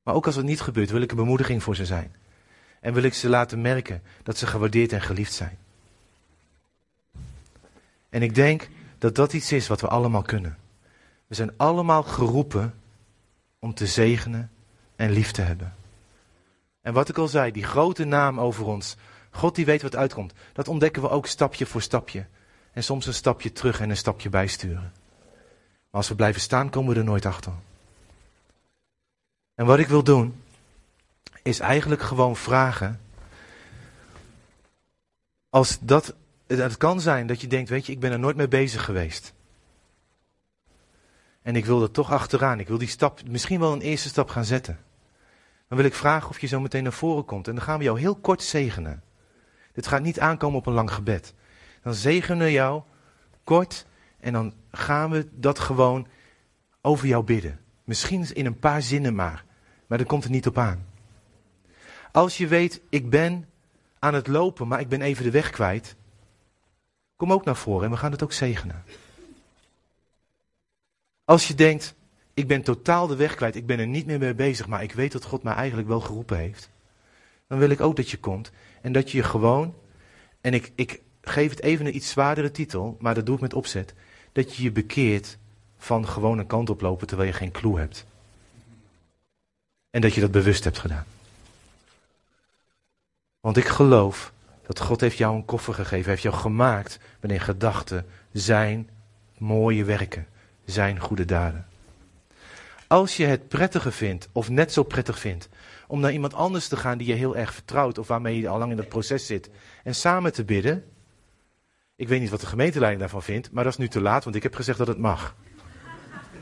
Maar ook als het niet gebeurt, wil ik een bemoediging voor ze zijn. En wil ik ze laten merken dat ze gewaardeerd en geliefd zijn. En ik denk dat dat iets is wat we allemaal kunnen. We zijn allemaal geroepen om te zegenen en lief te hebben. En wat ik al zei, die grote naam over ons, God die weet wat uitkomt, dat ontdekken we ook stapje voor stapje. En soms een stapje terug en een stapje bijsturen. Maar als we blijven staan, komen we er nooit achter. En wat ik wil doen, is eigenlijk gewoon vragen. Als dat, het kan zijn dat je denkt, weet je, ik ben er nooit mee bezig geweest. En ik wil er toch achteraan. Ik wil die stap, misschien wel een eerste stap gaan zetten. Dan wil ik vragen of je zo meteen naar voren komt. En dan gaan we jou heel kort zegenen. Dit gaat niet aankomen op een lang gebed. Dan zegenen we jou kort en dan gaan we dat gewoon over jou bidden. Misschien in een paar zinnen maar, maar daar komt het niet op aan. Als je weet, ik ben aan het lopen, maar ik ben even de weg kwijt, kom ook naar voren en we gaan het ook zegenen. Als je denkt, ik ben totaal de weg kwijt, ik ben er niet meer mee bezig, maar ik weet dat God mij eigenlijk wel geroepen heeft, dan wil ik ook dat je komt en dat je je gewoon, en ik, ik geef het even een iets zwaardere titel, maar dat doe ik met opzet, dat je je bekeert van gewoon een kant oplopen terwijl je geen clue hebt. En dat je dat bewust hebt gedaan. Want ik geloof dat God heeft jou een koffer gegeven, heeft jou gemaakt met in gedachten zijn mooie werken, zijn goede daden. Als je het prettiger vindt, of net zo prettig vindt, om naar iemand anders te gaan die je heel erg vertrouwt, of waarmee je al lang in dat proces zit, en samen te bidden. Ik weet niet wat de gemeenteleiding daarvan vindt, maar dat is nu te laat, want ik heb gezegd dat het mag.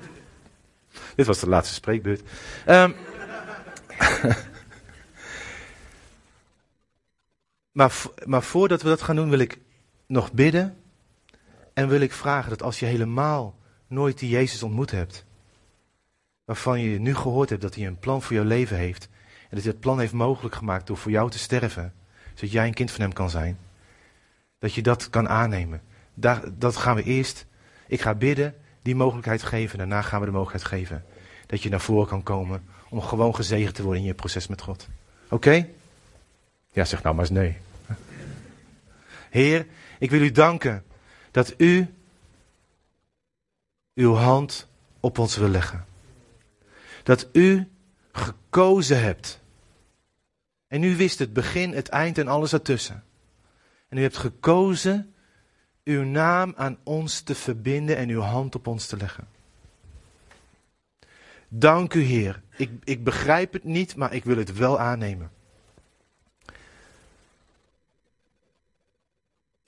Dit was de laatste spreekbeurt. Um, maar, maar voordat we dat gaan doen, wil ik nog bidden. En wil ik vragen dat als je helemaal nooit die Jezus ontmoet hebt, waarvan je nu gehoord hebt dat hij een plan voor jouw leven heeft, en dat hij dat plan heeft mogelijk gemaakt door voor jou te sterven, zodat jij een kind van hem kan zijn, dat je dat kan aannemen. Daar, dat gaan we eerst. Ik ga bidden, die mogelijkheid geven, daarna gaan we de mogelijkheid geven dat je naar voren kan komen om gewoon gezegend te worden in je proces met God. Oké? Ja, zeg nou maar eens nee. Heer, ik wil u danken dat u uw hand op ons wil leggen. Dat u gekozen hebt. En u wist het begin, het eind en alles ertussen. En u hebt gekozen uw naam aan ons te verbinden en uw hand op ons te leggen. Dank u, Heer. Ik, ik begrijp het niet, maar ik wil het wel aannemen.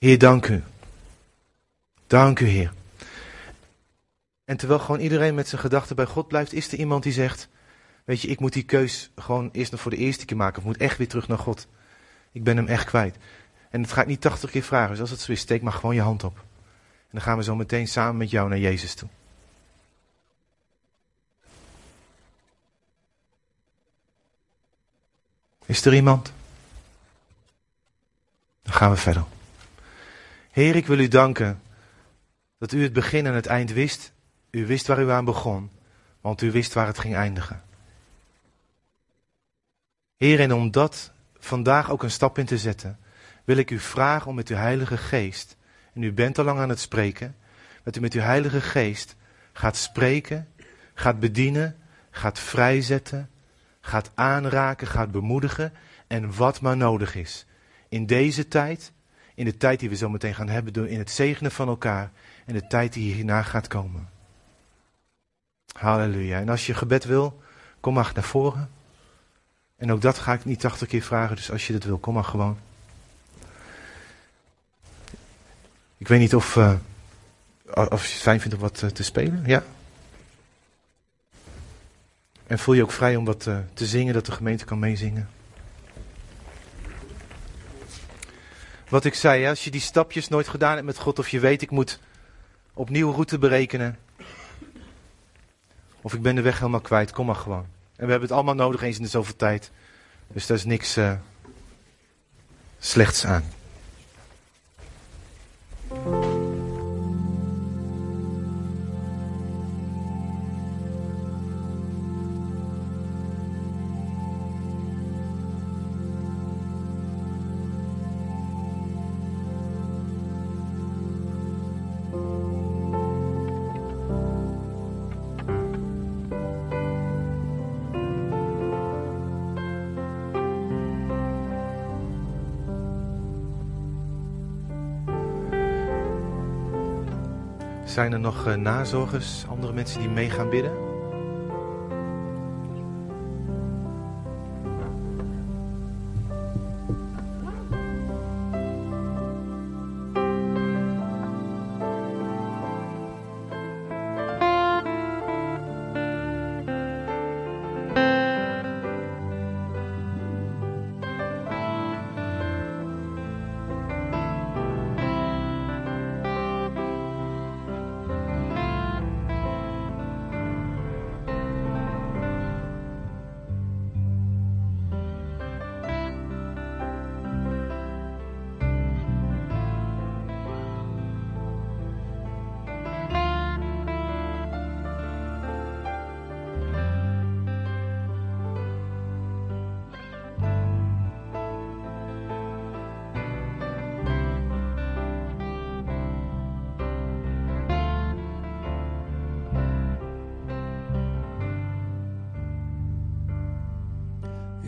Heer, dank u. Dank u, Heer. En terwijl gewoon iedereen met zijn gedachten bij God blijft, is er iemand die zegt: Weet je, ik moet die keus gewoon eerst nog voor de eerste keer maken. Of moet echt weer terug naar God. Ik ben hem echt kwijt. En het gaat niet tachtig keer vragen. Dus als het zo is, steek maar gewoon je hand op. En dan gaan we zo meteen samen met jou naar Jezus toe. Is er iemand? Dan gaan we verder. Heer, ik wil u danken dat u het begin en het eind wist. U wist waar u aan begon, want u wist waar het ging eindigen. Heer, en om dat vandaag ook een stap in te zetten, wil ik u vragen om met uw Heilige Geest, en u bent al lang aan het spreken, dat u met uw Heilige Geest gaat spreken, gaat bedienen, gaat vrijzetten, gaat aanraken, gaat bemoedigen en wat maar nodig is. In deze tijd, in de tijd die we zo meteen gaan hebben, in het zegenen van elkaar en de tijd die hierna gaat komen. Halleluja. En als je gebed wil, kom maar naar voren. En ook dat ga ik niet 80 keer vragen, dus als je dat wil, kom maar gewoon. Ik weet niet of, uh, of je het fijn vindt om wat uh, te spelen. Ja? En voel je ook vrij om wat uh, te zingen, dat de gemeente kan meezingen. Wat ik zei, als je die stapjes nooit gedaan hebt met God, of je weet ik moet opnieuw route berekenen, of ik ben de weg helemaal kwijt, kom maar gewoon. En we hebben het allemaal nodig eens in de zoveel tijd. Dus daar is niks uh, slechts aan. Zijn er nog uh, nazorgers, andere mensen die mee gaan bidden?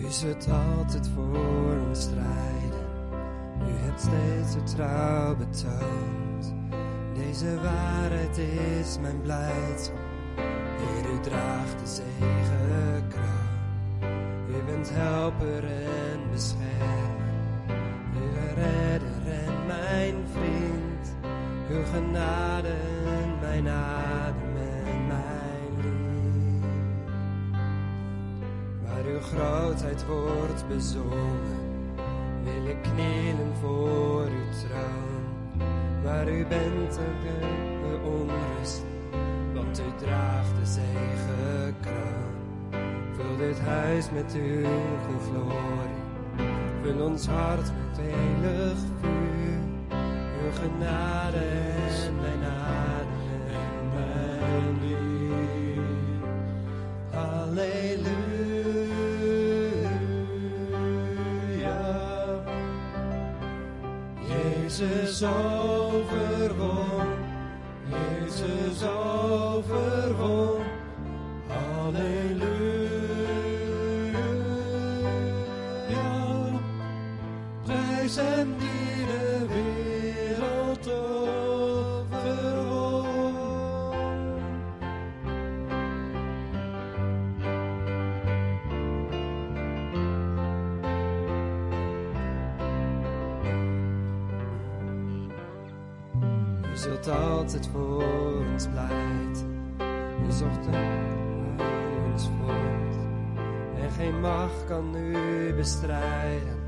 U zult altijd voor ons strijden. U hebt steeds uw trouw betoond. Deze waarheid is mijn blijdschap. Heer, u draagt de zegenkracht. U bent helper en beschermer. Uw redder en mijn vriend. Uw genade en mijn adem grootheid wordt bezongen, wil ik knielen voor uw troon. Waar u bent en de onrust, want u draagt de zegenkroon. Vul dit huis met uw glorie, vul ons hart met eeuwig vuur. Uw genade en mijn adem Jezus overwon, Jezus overwon. Halleluja. Prijs hem U zult altijd voor ons pleiten. U zocht een ons voort. En geen macht kan u bestrijden,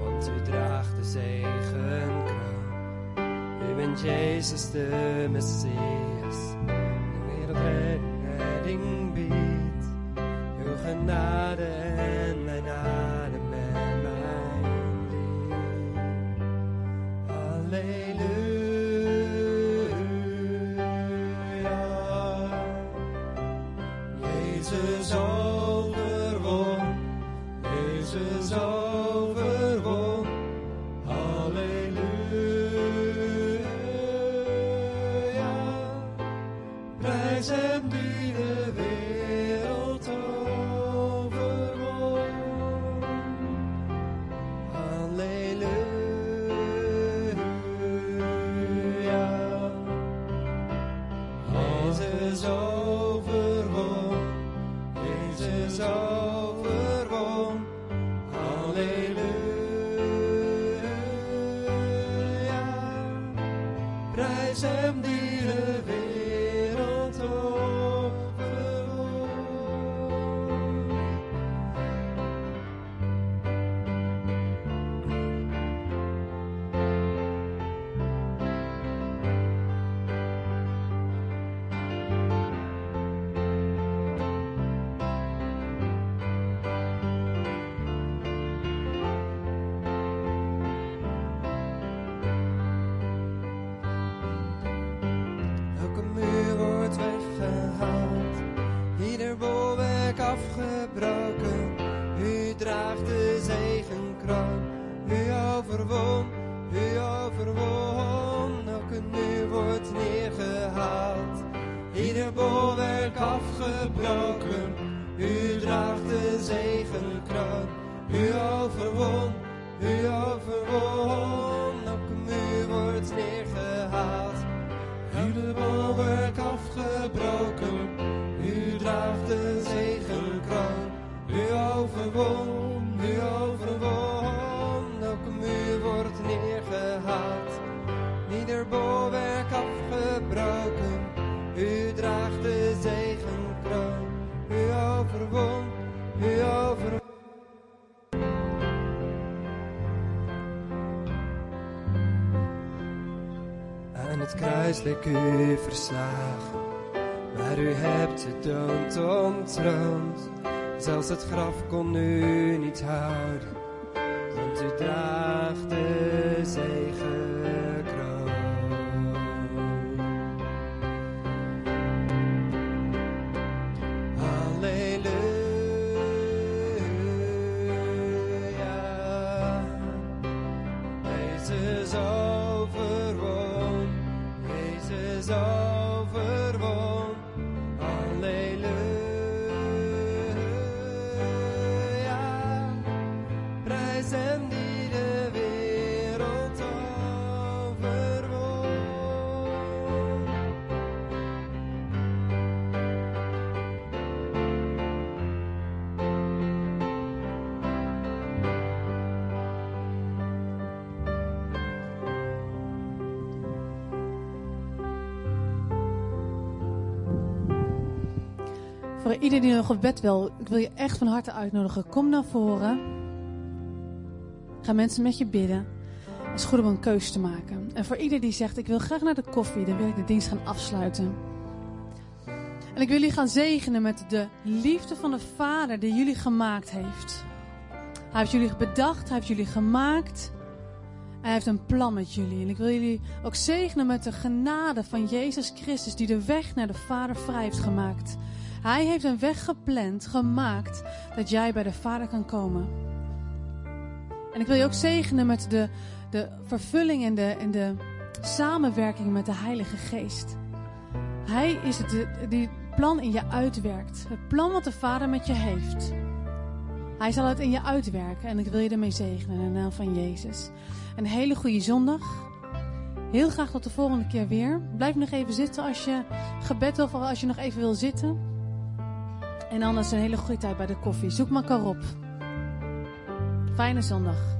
want u draagt de zegenkroon. U bent Jezus de Messias, afgebroken. U draagt de zegenkroon, u overwon, u overwon. Elke muur wordt neergehaald. Ieder bolwerk afgebroken, u draagt de zegenkroon. U overwon, u overwon, kruis leek u verslagen, maar u hebt de dood ontroond. Zelfs het graf kon u niet houden, want u draagt de Voor ieder die nog op bed wil, ik wil je echt van harte uitnodigen. Kom naar voren. Ga mensen met je bidden. Het is goed om een keuze te maken. En voor ieder die zegt, ik wil graag naar de koffie, dan wil ik de dienst gaan afsluiten. En ik wil jullie gaan zegenen met de liefde van de Vader die jullie gemaakt heeft. Hij heeft jullie bedacht, hij heeft jullie gemaakt. Hij heeft een plan met jullie. En ik wil jullie ook zegenen met de genade van Jezus Christus die de weg naar de Vader vrij heeft gemaakt. Hij heeft een weg gepland, gemaakt, dat jij bij de Vader kan komen. En ik wil je ook zegenen met de, de vervulling en de, en de samenwerking met de Heilige Geest. Hij is het die het plan in je uitwerkt. Het plan wat de Vader met je heeft. Hij zal het in je uitwerken en ik wil je ermee zegenen in de naam van Jezus. Een hele goede zondag. Heel graag tot de volgende keer weer. Blijf nog even zitten als je gebed wil of als je nog even wil zitten. En anders een hele goede tijd bij de koffie. Zoek elkaar op. Fijne zondag.